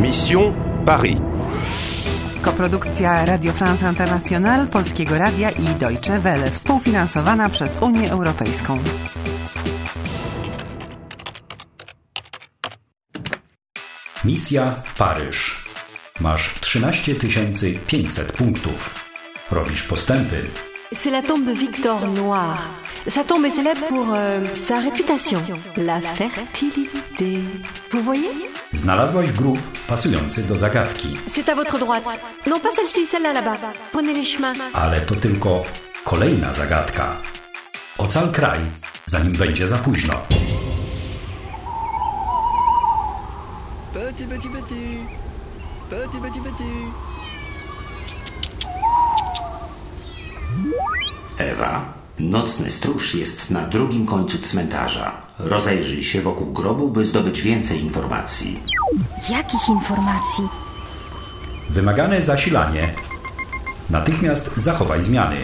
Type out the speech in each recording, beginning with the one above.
Mission Paris. Koprodukcja Radio France International, Polskiego Radia i Deutsche Welle, współfinansowana przez Unię Europejską. Misja Paryż. Masz 13 500 punktów. Robisz postępy. C'est la tombe de Victor Noir. Sa tombe est célèbre pour euh, sa réputation, la fertilité. Vous voyez? Znalazłaś grób pasujący do zagadki, C'est à votre droite. Non, pas celle-ci, celle-là là-bas. Prenez les chemins. ale to tylko kolejna zagadka. Ocal kraj, zanim będzie za późno. Petit, petit, petit. Petit, petit, petit. Ewa, nocny stróż jest na drugim końcu cmentarza. Rozejrzyj się wokół grobu, by zdobyć więcej informacji. Jakich informacji? Wymagane zasilanie. Natychmiast zachowaj zmiany.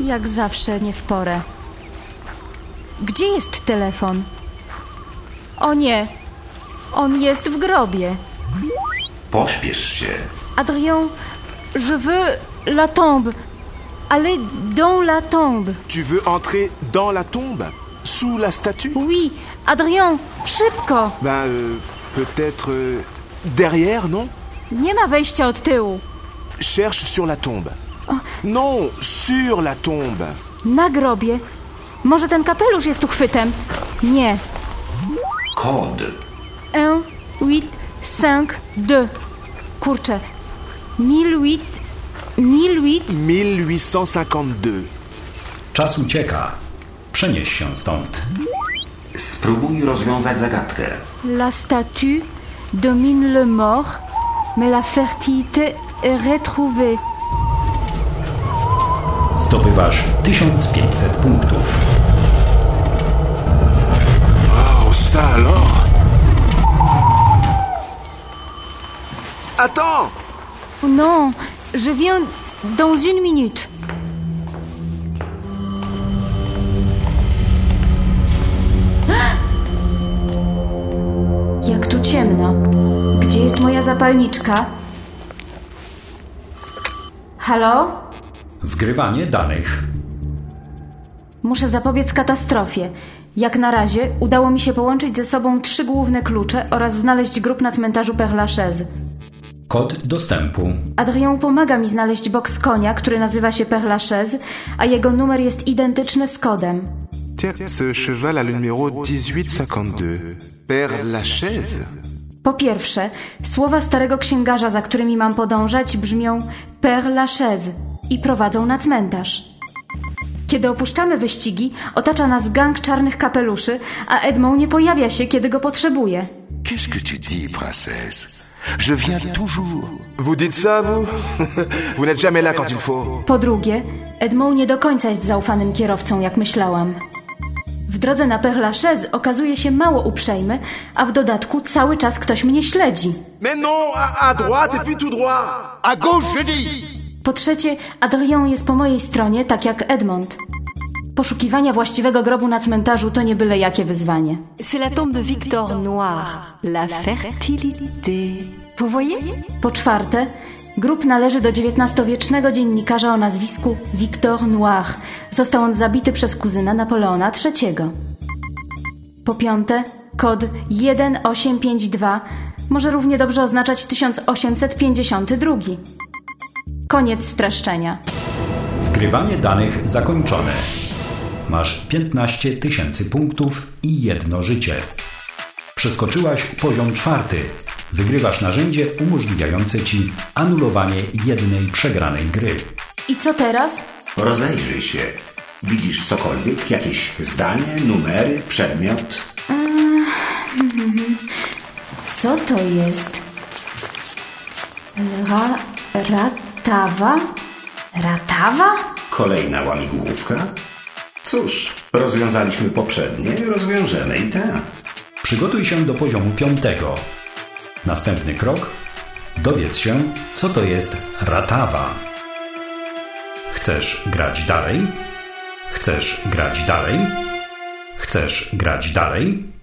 Jak zawsze nie w porę. Gdzie jest telefon? O nie! On jest w grobie. Pośpiesz się. Adrien, je veux la tombe. Allez dans la tombe. Tu veux entrer dans la tombe? Sous la statue? Oui, Adrien, szybko! Ben, euh, peut-être euh, derrière, non? Nie ma wejścia od tyłu. Cherche sur la tombe. Non, sur la tombe. Na grobie. Może ten kapelusz jest uchwytem? Nie. Kod. 1, 8, 5, 2. Kurczę. 1008, 1008. 1852. Czas ucieka. Przenieś się stąd. Spróbuj rozwiązać zagadkę. La statue domine le mort, mais la fertilité est retrouvée. Zdobywasz 1500 punktów. Ça alors Attends Oh non, je viens dans une minute. Jak tu ciemno. Gdzie jest moja zapalniczka? Halo? Wgrywanie danych. Muszę zapobiec katastrofie. Jak na razie udało mi się połączyć ze sobą trzy główne klucze oraz znaleźć grób na cmentarzu Père Lachaise. Kod dostępu. Adrien pomaga mi znaleźć boks konia, który nazywa się Père Lachaise, a jego numer jest identyczny z kodem. Tiens, ce cheval a le numéro 1852. Père Lachaise Po pierwsze, słowa starego księgarza, za którymi mam podążać, brzmią Père Lachaise i prowadzą na cmentarz. Kiedy opuszczamy wyścigi, otacza nas gang czarnych kapeluszy, a Edmond nie pojawia się, kiedy go potrzebuje. Qu'est-ce que tu dis, princesse Je viens toujours. Vous dites ça, vous Vous n'êtes jamais là quand il faut. Po drugie, Edmond nie do końca jest zaufanym kierowcą, jak myślałam. W drodze na Père Lachaise okazuje się mało uprzejmy, a w dodatku cały czas ktoś mnie śledzi. Mais non, à, à droite et puis tout droit À gauche, je dis Po trzecie, Adrien jest po mojej stronie, tak jak Edmond. Poszukiwania właściwego grobu na cmentarzu to nie byle jakie wyzwanie. C'est la tombe de Victor Noir, la fertilité. Vous voyez Po czwarte, grób należy do XIX-wiecznego dziennikarza o nazwisku Victor Noir. Został on zabity przez kuzyna Napoleona III. Po piąte, kod 1852 może równie dobrze oznaczać 1852. Koniec streszczenia. Wgrywanie danych zakończone. Masz 15 tysięcy punktów i jedno życie. Przeskoczyłaś poziom czwarty. Wygrywasz narzędzie umożliwiające ci anulowanie jednej przegranej gry. I co teraz? Rozejrzyj się. Widzisz cokolwiek? Jakieś zdanie, numery, przedmiot? Co to jest? Ra, ratawa? Ratawa? Kolejna łamigłówka? Cóż, rozwiązaliśmy poprzednie, rozwiążemy i te. Przygotuj się do poziomu piątego. Następny krok. Dowiedz się, co to jest ratawa. Chcesz grać dalej? Chcesz grać dalej? Chcesz grać dalej?